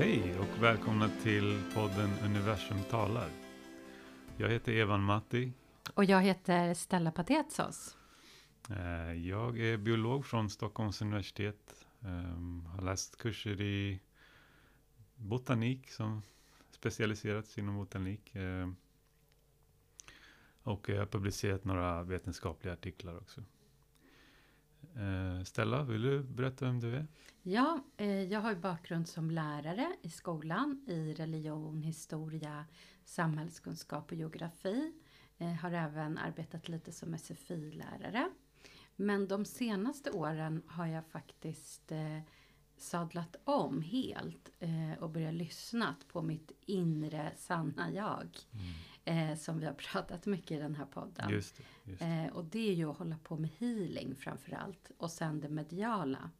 Hej och välkomna till podden Universum talar. Jag heter Evan Matti. Och jag heter Stella Patetsos. Eh, jag är biolog från Stockholms universitet. Ehm, Har läst kurser i botanik som specialiserats inom botanik. Ehm, Och jag har publicerat några vetenskapliga artiklar också. Eh, Stella, vill du berätta vem du är? Ja, eh, jag har bakgrund som lärare i skolan i religion, historia, samhällskunskap och geografi. Eh, har även arbetat lite som SFI-lärare. Men de senaste åren har jag faktiskt sadlat om helt och börjat lyssna på mitt inre sanna jag. Eh, som vi har pratat mycket i den här podden. Just det. Just det. Eh, och det är ju att hålla på med healing framför allt. Och sen det mediala.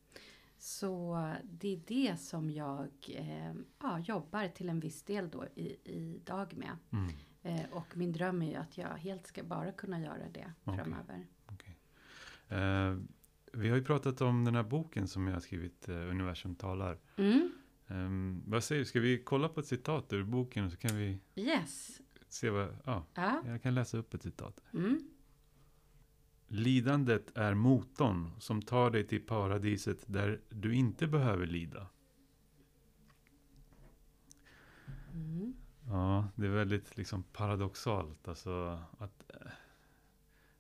Så det är det som jag eh, ja, jobbar till en viss del då i, idag med. Mm. Eh, och min dröm är ju att jag helt ska bara kunna göra det Okej. framöver. Eh, vi har ju pratat om den här boken som jag har skrivit, eh, Universum talar. Mm. Um, vad säger du, ska vi kolla på ett citat ur boken så kan vi Yes. Se vad, ja, Ja. jag kan läsa upp ett citat. Mm. Lidandet är motorn som tar dig till paradiset där du inte behöver lida. Mm. Ja, det är väldigt liksom paradoxalt, alltså att eh,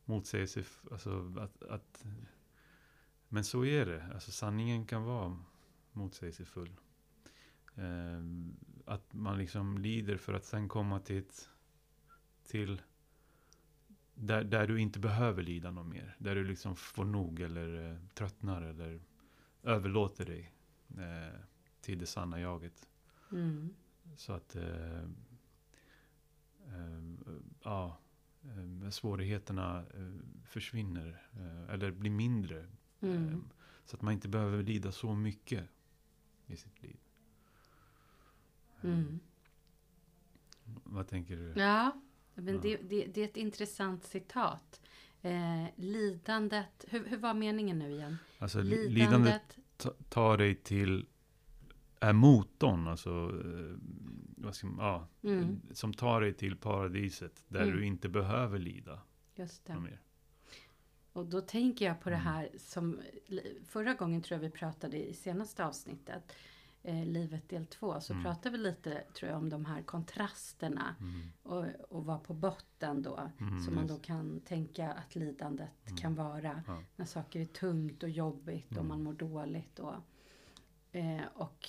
motsägelse, alltså att, att, men så är det, alltså sanningen kan vara motsägelsefull. Eh, att man liksom lider för att sen komma till ett, till där, där du inte behöver lida något mer. Där du liksom får nog eller eh, tröttnar eller överlåter dig eh, till det sanna jaget. Mm. Så att eh, eh, ja, eh, svårigheterna eh, försvinner eller blir mindre. Mm. så att man inte behöver lida så mycket i sitt liv. Mm. Vad tänker du? Ja, men. Det, det, det är ett intressant citat. Eh, lidandet, hur, hur var meningen nu igen? Alltså li- lidandet Lidandet, ta- tar dig till är motorn, alltså eh, ska ja, mm, som tar dig till paradiset där Mm. du inte behöver lida just det. mer. Och då tänker jag på det Mm. här som förra gången tror jag vi pratade i senaste avsnittet, eh, Livet del 2, så Mm. pratade vi lite tror jag om de här kontrasterna Mm. och, och vara på botten då. Mm, så man då kan tänka att lidandet Mm. kan vara Ja. när saker är tungt och jobbigt och Mm. man mår dåligt. Och, eh, och,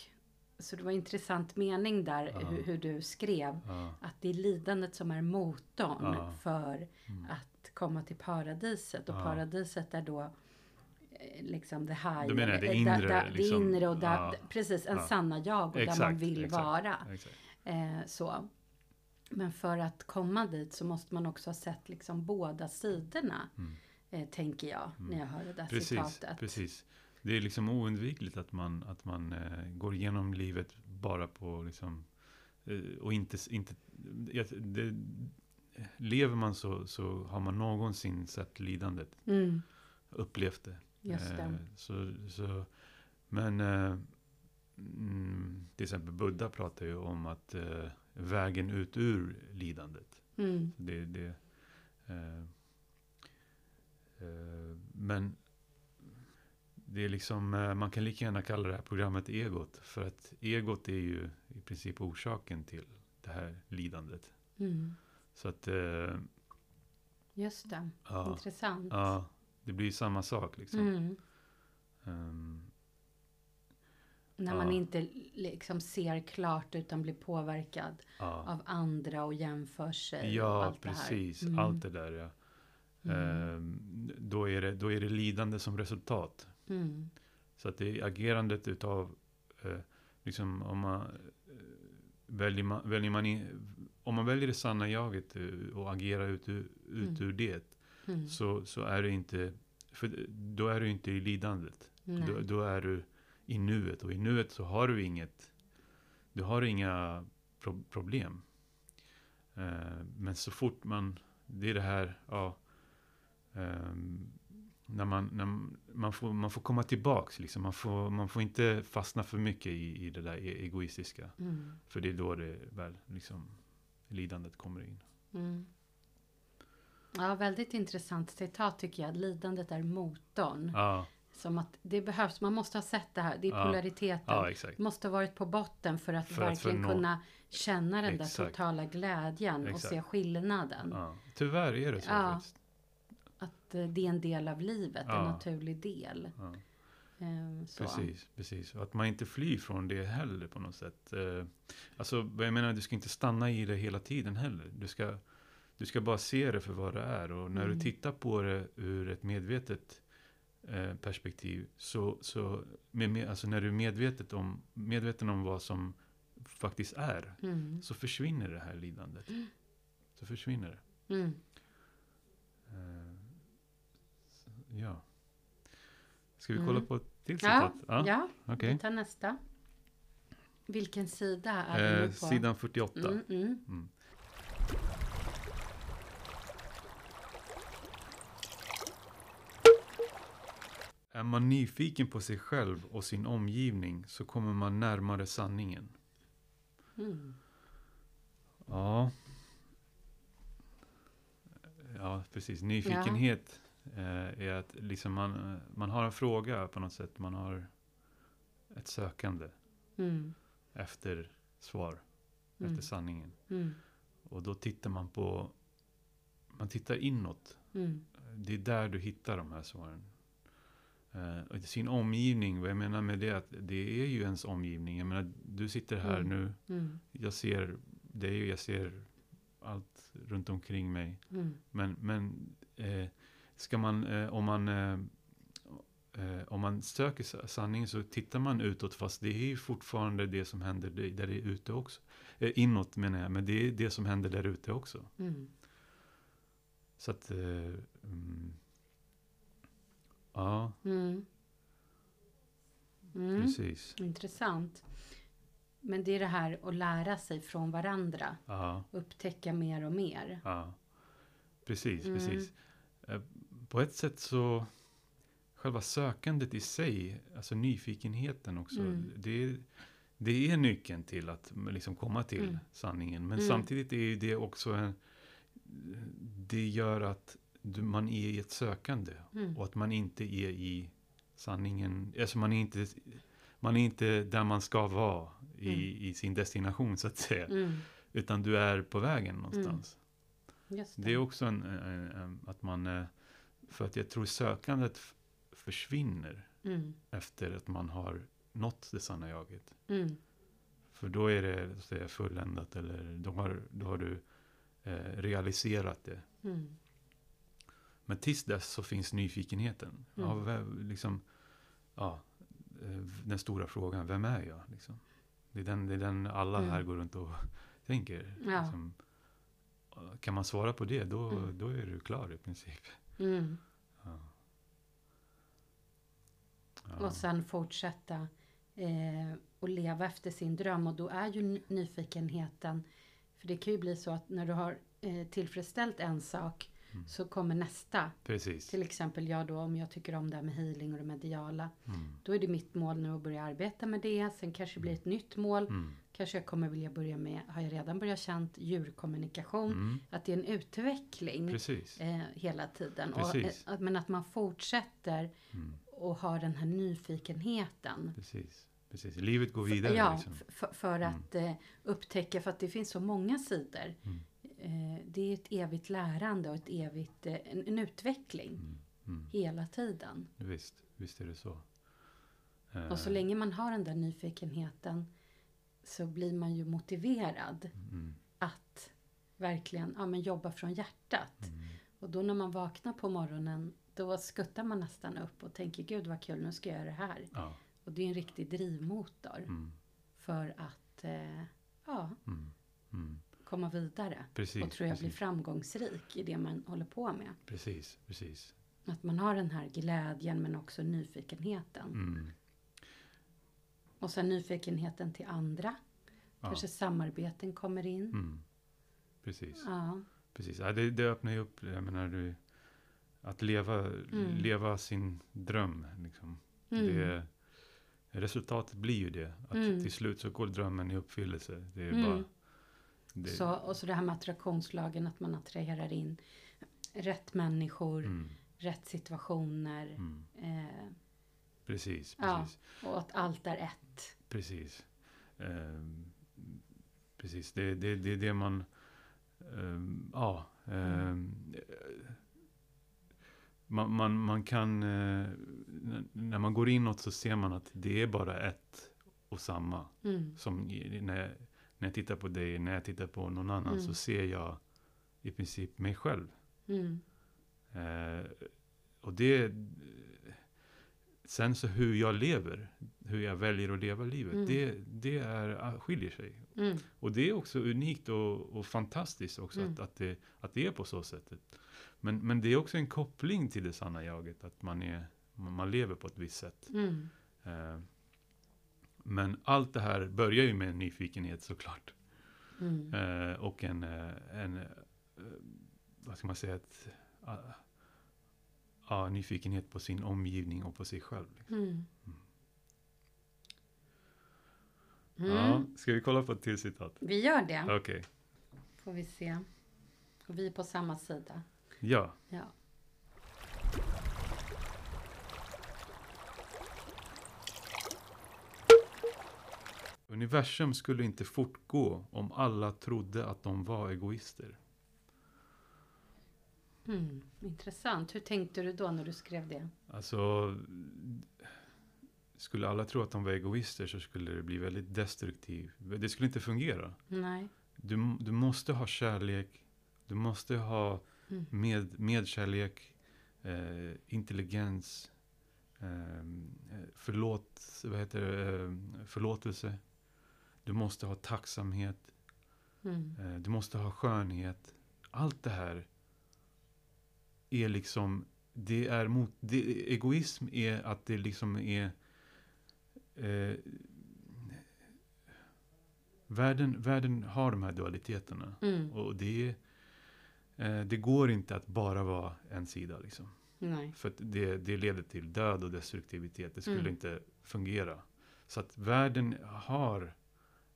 så det var en intressant mening där Ja. hur, hur du skrev. Ja. Att det är lidandet som är motorn för Mm. att komma till paradiset. Och paradiset är då eh, liksom det här. Du menar det eh, inre, där- där- liksom? Det inre och där, precis, en sanna jag och där man Exakt, vill exakt. vara. Exakt. Eh, så. Men för att komma dit så måste man också ha sett liksom båda sidorna. Mm. Eh, tänker jag när jag hör det där Precis, citatet. precis. Det är liksom oundvikligt att man, att man eh, går igenom livet bara på liksom, eh, och inte, inte det, lever man så, så har man någonsin sett lidandet, Mm, upplevt det. just det. Eh, så, så, men eh, mm, till exempel Buddha pratar ju om att eh, vägen ut ur lidandet. Mm, Det, det, eh, eh, men det är liksom, eh, man kan lika gärna kalla det här programmet egot. För att egot är ju i princip orsaken till det här lidandet. mm, Så att, eh, just det. ja, Intressant. ja, det blir ju samma sak liksom. Mm. Ehm, När Ja. man inte liksom ser klart utan blir påverkad ja, av andra och jämför sig. ja allt det här. precis. Mm. Allt det där ja. Mm. Ehm, då, är det, då är det lidande som resultat. Mm. Så att det är agerandet utav, eh, liksom om man, eh, väljer man, väljer man in, om man väljer det sanna jaget eh, och agerar ut, ur- ut Mm. ur det, Mm. så, så är det inte, för då är du inte i lidandet. Då, då är du i nuet och i nuet så har du inget, du har inga pro, problem. Eh, men så fort man, det är det här, ja, ehm, när man, när man, får, man får komma tillbaks. Liksom. Man, får, man får inte fastna för mycket i, i det där e- egoistiska. Mm. För det är då det väl liksom, lidandet kommer in. Mm. Ja, väldigt intressant citat tycker jag. Lidandet är motorn. Ja, Som att det behövs, man måste ha sett det här. Det är Ja. polariteten. ja måste ha varit på botten för att För att verkligen förnå- kunna känna den där Exakt. totala glädjen och Exakt. se skillnaden. Ja. Tyvärr är det så. Faktiskt. Att eh, det är en del av livet, en naturlig del. Ehm, Så. Precis, precis. Och att man inte flyr från det heller på något sätt. Eh, Alltså, jag menar, du ska inte stanna i det hela tiden heller. Du ska, du ska bara se det för vad det är. Och när Mm. du tittar på det ur ett medvetet eh, perspektiv, så, så med, med, alltså när du är medvetet om, medveten om vad som faktiskt är, Mm. så försvinner det här lidandet. Så försvinner det. Mm. Eh, så, ja. Ska vi Mm. kolla på ett till Ja, citat? ja, okej. vi tar nästa. Vilken sida är Eh, nu på? sidan 48. Mm, mm. Mm. Är man nyfiken på sig själv och sin omgivning så kommer man närmare sanningen. Mm. Ja. Ja, precis. Nyfikenhet eh, är att liksom man, eh, man har en fråga på något sätt. Man har ett sökande Mm. efter svar, Mm. efter sanningen. Mm. Och då tittar man på, man tittar inåt. Mm. Det är där du hittar de här svaren. Eh, sin omgivning, vad jag menar med det att det är ju ens omgivning. Jag menar, du sitter här Mm. nu, Mm. jag ser dig och jag ser allt runt omkring mig. Mm. Men, men eh, ska man, eh, om man eh, eh, om man söker sa- sanning så tittar man utåt fast det är ju fortfarande det som händer där där det är ute också. Eh, inåt menar jag, men det är det som händer där ute också. Mm. Så att, mm, ja, Mm. Mm. precis. Intressant. Men det är det här att lära sig från varandra. Ja, Upptäcka mer och mer. ja. Precis, Mm. precis. Eh, på ett sätt så, själva sökandet i sig, alltså nyfikenheten också, Mm. det, det är nyckeln till att liksom komma till Mm. sanningen. Men Mm. samtidigt är det också en, det gör att man är i ett sökande. Mm. Och att man inte är i sanningen, alltså man är inte, man är inte där man ska vara i, Mm. i sin destination så att säga. Mm. Utan du är på vägen någonstans. Det. Det är också en, en, en, att man, eh, för att jag tror sökandet försvinner Mm. efter att man har nått det sanna jaget. Mm. För då är det så att säga, fulländat eller då har, då har du eh, realiserat det. Mm. Men tills dess så finns nyfikenheten. Ja, Mm. vem, liksom, ja, eh, den stora frågan, vem är jag? Liksom? Det, är den, det är den alla Mm. här går runt och tänker. Ja. Liksom, kan man svara på det, då, Mm. då är du klar i princip. Mm. Ja. Och sen fortsätta eh, och leva efter sin dröm. Och då är ju ny- nyfikenheten. För det kan ju bli så att när du har eh, tillfredsställt en sak Mm. så kommer nästa. Precis. Till exempel jag då om jag tycker om det här med healing och det mediala. Mm. Då är det mitt mål nu att börja arbeta med det. Sen kanske det blir ett nytt mål. Mm. Kanske jag kommer vilja börja med, har jag redan börjat känt, djurkommunikation. Mm. Att det är en utveckling eh, hela tiden. Och, Precis. eh, att- men att man fortsätter Mm. och har den här nyfikenheten. Precis. Precis. Livet går vidare. ja, liksom. för Mm. att eh, upptäcka, för att det finns så många sidor. Mm. Eh, det är ett evigt lärande och ett evigt, eh, en, en utveckling Mm. Mm. hela tiden. Visst, visst är det så. Och så Eh, länge man har den där nyfikenheten så blir man ju motiverad Mm. att verkligen ja, men jobba från hjärtat. Mm. Och då när man vaknar på morgonen då skuttar man nästan upp och tänker gud vad kul, nu ska jag göra det här. Ja. Och det är en riktig drivmotor Mm. för att eh, ja, Mm. Komma vidare. Precis. och tror jag blir precis. framgångsrik i det man håller på med. Precis, precis. Att man har den här glädjen men också nyfikenheten. Mm. Och sen nyfikenheten till andra. Ja. Kanske samarbeten kommer in. Mm. Precis. Ja. Precis. Ja, det, det öppnar ju upp, jag menar du, att leva, Mm. leva sin dröm. Liksom. Mm. Det, resultatet blir ju det. Att Mm. till slut så går drömmen i uppfyllelse. Det är Mm. bara... Det, Så, och så det här med attraktionslagen, att man attraherar in rätt människor, mm, rätt situationer. mm. Eh, Precis, Ja. precis. och att allt är ett. Precis. Ehm, precis, det är det, det, det man... ehm, ja. eh, man, man, man kan... eh, när man går inåt så ser man att det är bara ett och samma. Mm. Som när, när jag tittar på dig, när jag tittar på någon annan Mm. så ser jag i princip mig själv. Mm. Eh, och det... Sen så hur jag lever, hur jag väljer att leva livet, Mm. det, det är, skiljer sig. Mm. Och det är också unikt och, och fantastiskt också Mm. att, att, det, att det är på så sättet. Men, men det är också en koppling till det sanna jaget, att man, är, man man lever på ett visst sätt. Mm. Eh, men allt det här börjar ju med en nyfikenhet såklart. Mm. Eh, och en, eh, en eh, vad ska man säga, ett, ah, ja, nyfikenhet på sin omgivning och på sig själv. Liksom. Mm. Ja, Mm. ska vi kolla på ett till citat? Vi gör det, Okej. får vi se. Och vi är på samma sida. Ja. Ja. Universum skulle inte fortgå om alla trodde att de var egoister. Mm. Intressant. Hur tänkte du då när du skrev det? Alltså, skulle alla tro att de var egoister så skulle det bli väldigt destruktivt. Det skulle inte fungera. Nej. Du, du måste ha kärlek, du måste ha Mm. med, medkärlek, eh, intelligens, eh, förlåt, vad heter det, eh, förlåtelse. Du måste ha tacksamhet, Mm. eh, du måste ha skönhet. Allt det här är liksom, det är mot, det, egoism är att det liksom är eh, världen, världen har de här dualiteterna. Mm. Och det, eh, det går inte att bara vara en sida. Liksom. Nej. För att det, det leder till död och destruktivitet. Det skulle Mm. inte fungera. Så att världen har...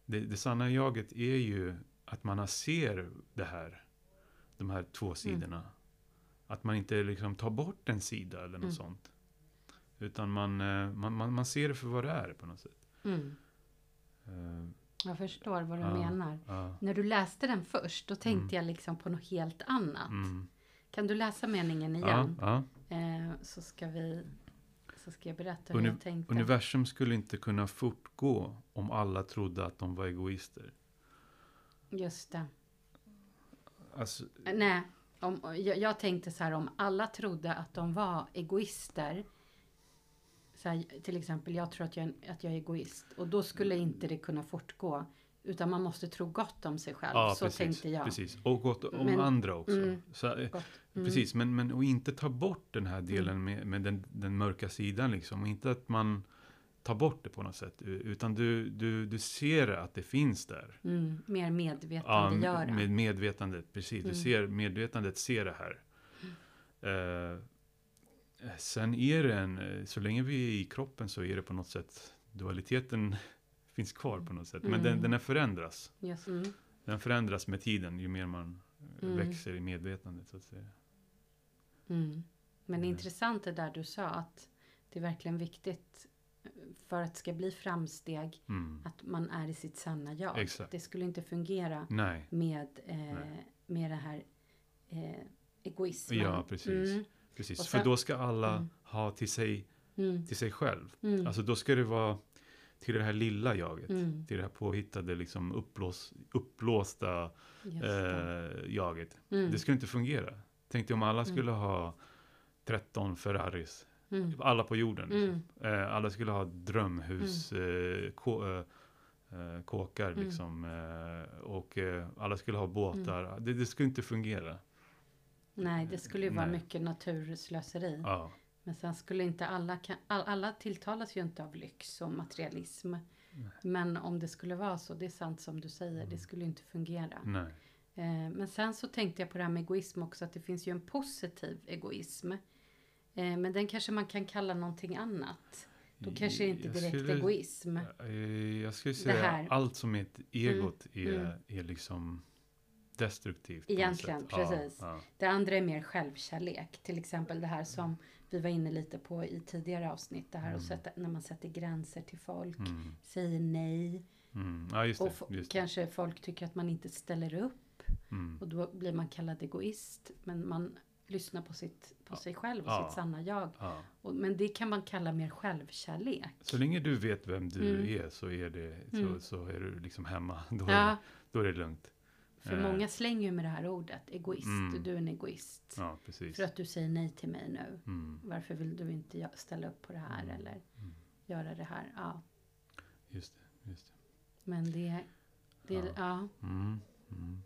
Det, det sanna jaget är ju att man ser det här. De här två Mm. sidorna. Att man inte liksom tar bort en sida eller något Mm. sånt. Utan man, eh, man, man, man ser det för vad det är på något sätt. Mm. Eh, Jag förstår vad du Ja. menar. ja. När du läste den först, då tänkte Mm. jag liksom på något helt annat. Mm. Kan du läsa meningen igen? Eh, så ska vi... Så ska jag berätta hur Uni- jag tänkte. Universum skulle inte kunna fortgå om alla trodde att de var egoister. Just det. Alltså, Nej, om, jag, jag tänkte så här om alla trodde att de var egoister. Så här, till exempel, jag tror att jag, att jag är egoist. Och då skulle inte det kunna fortgå. Utan man måste tro gott om sig själv. ja, så precis, tänkte jag. precis. Och gott om Men- andra också. mm. Så, eh. Mm. Precis, men, men och inte ta bort den här delen med, med den, den mörka sidan. Liksom. Och inte att man tar bort det på något sätt. Utan du, du, du ser att det finns där. Mm, mer Ja, medvetandegöra. med medvetandet, precis. Du Mm. ser, medvetandet ser det här. Eh, sen är det en, eh, så länge vi är i kroppen så är det på något sätt, dualiteten finns kvar på något sätt. Men den, Mm. den är förändras. Just, mm, Den förändras med tiden ju mer man Mm. växer i medvetandet. Så att säga. mm. Men Mm. intressant det där du sa att det är verkligen viktigt eh, för att det ska bli framsteg Mm. att man är i sitt sanna jag. Exakt. Det skulle inte fungera Nej, med, eh, Nej. med det här eh, egoismen. Ja, precis. Mm, precis. Och För sen- då ska alla Mm. ha till sig, mm, till sig själv. mm, Alltså då ska det vara till det här lilla jaget. mm, Till det här påhittade, liksom uppblås, uppblåsta eh, jaget. Mm, Det skulle inte fungera. Tänk dig om alla Mm. skulle ha 13 Ferraris. mm, Alla på jorden. Liksom. mm, Eh, alla skulle ha drömhus, eh, eh, eh, kåkar Mm. liksom. Eh, och eh, alla skulle ha båtar. Det, det skulle inte fungera. Nej, det skulle ju vara mycket naturslöseri. Ja, Men sen skulle inte alla, alla tilltalas ju inte av lyx och materialism. Men om det skulle vara så, det är sant som du säger, Mm. det skulle inte fungera. nej. Eh, men sen så tänkte jag på det här med egoism också, att det finns ju en positiv egoism. Eh, men den kanske man kan kalla någonting annat. Då kanske det inte är direkt skulle- egoism. Eh, Jag skulle säga här. allt som är ett egot Mm, är, mm. är liksom destruktivt. Egentligen, precis. Ja, Det andra är mer självkärlek. Till exempel det här som vi var inne lite på i tidigare avsnitt. Det här Mm. sätta, när man sätter gränser till folk. Mm, Säger nej. mm. ja Och det. det. kanske folk tycker att man inte ställer upp. Mm. Och då blir man kallad egoist. Men man lyssnar på, sitt, på Ja. sig själv och Ja. sitt sanna jag. Ja. Och, men det kan man kalla mer självkärlek. Så länge du vet vem du Mm. är så är, det, så, Mm. så är du liksom hemma. Då, är, då är det lugnt. För Eh. många slänger ju med det här ordet. Egoist. Mm. Du är en egoist. Ja, precis. För att du säger nej till mig nu. Mm. Varför vill du inte ställa upp på det här Mm. eller Mm. göra det här? Ja, Just det. Just det. men det... det Ja. ja. Ja, Mm. Mm.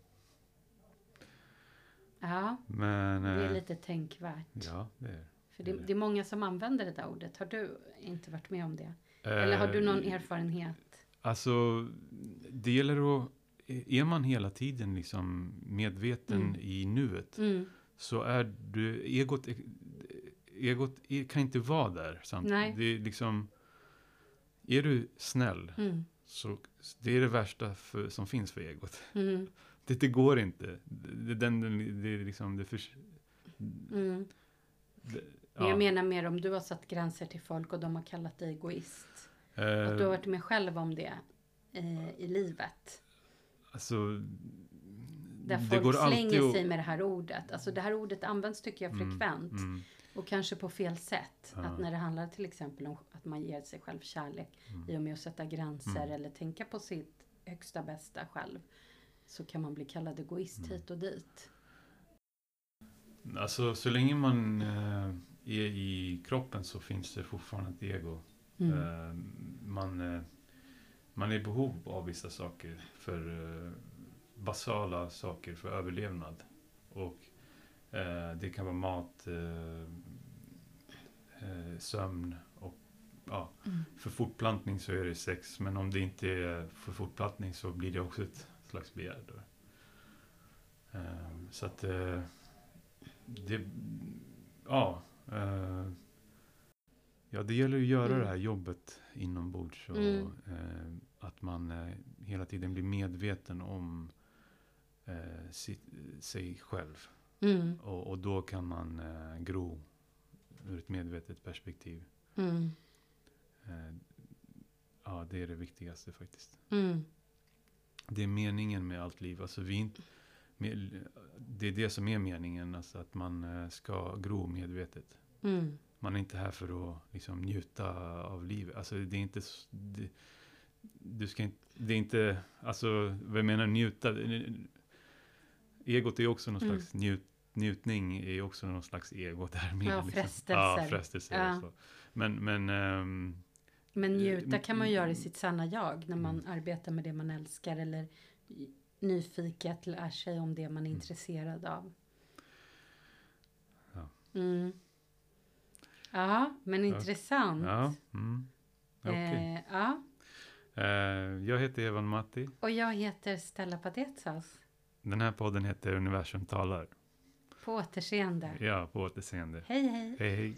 ja, Men... det är eh, lite tänkvärt. Ja, det är För det, det är det. är många som använder det där ordet. Har du inte varit med om det? Eller har du någon Eh, erfarenhet? Alltså, det gäller att... Är man hela tiden liksom medveten Mm. i nuet Mm, så är du... Egot, egot är- kan inte vara där. Sant? Nej. Det är liksom... Är du snäll mm, så det är det värsta för, som finns för egot. mm, Det, det går inte. Det, den, den- det är liksom... Det för, mm. det, Men jag menar mer om du har satt gränser till folk och de har kallat dig egoist. eh, Att du har varit med själv om det eh, i livet. Alltså... Där det folk går slänger att- sig med det här ordet. Alltså det här ordet används tycker jag Mm, frekvent. Mm, Och kanske på fel sätt. Ja. Att när det handlar till exempel om att man ger sig själv kärlek mm. i och med att sätta gränser Mm. eller tänka på sitt högsta bästa själv. Så kan man bli kallad egoist Mm. hit och dit. Alltså så länge man eh, är i kroppen så finns det fortfarande ett ego. Mm. Eh, man, eh, man är i behov av vissa saker för eh, basala saker för överlevnad. Och eh, det kan vara mat, eh, eh, sömn och ja, Mm. för fortplantning så är det sex. Men om det inte är för fortplantning så blir det också ett slags begär. Då. Eh, så att eh, det, ja. Eh, ja, det gäller att göra Mm. det här jobbet inombords. Och, Mm. eh, att man eh, hela tiden blir medveten om eh, sitt, sig själv. Mm. Och, och då kan man eh, gro ur ett medvetet perspektiv. Mm. Eh, ja, det är det viktigaste faktiskt. Mm. Det är meningen med allt liv. Alltså vi inte, med, det är det som är meningen, alltså att man eh, ska gro medvetet. Mm. Man är inte här för att liksom, njuta av livet. Alltså det är inte... Det, du ska inte... Det är inte... Alltså, vad jag menar njuta? Egot är också någon Mm. slags njut, njutning, är också någon slags ego därmed. Ja, liksom. frestelser. Ja, frestelser. Ja. Men, men ehm, Men njuta Eh, kan man mm. göra i sitt sanna jag när man arbetar med det man älskar eller nyfiket lär sig om det man är Mm. intresserad av. Ja. Mm. Ja, men intressant. ja. Mm, okej. Eh, ja. Eh, jag heter Evan Matti. Och jag heter Stella Patetsas. Den här podden heter Universum talar. På återseende. Ja, på återseende. Hej hej! Hej, hej.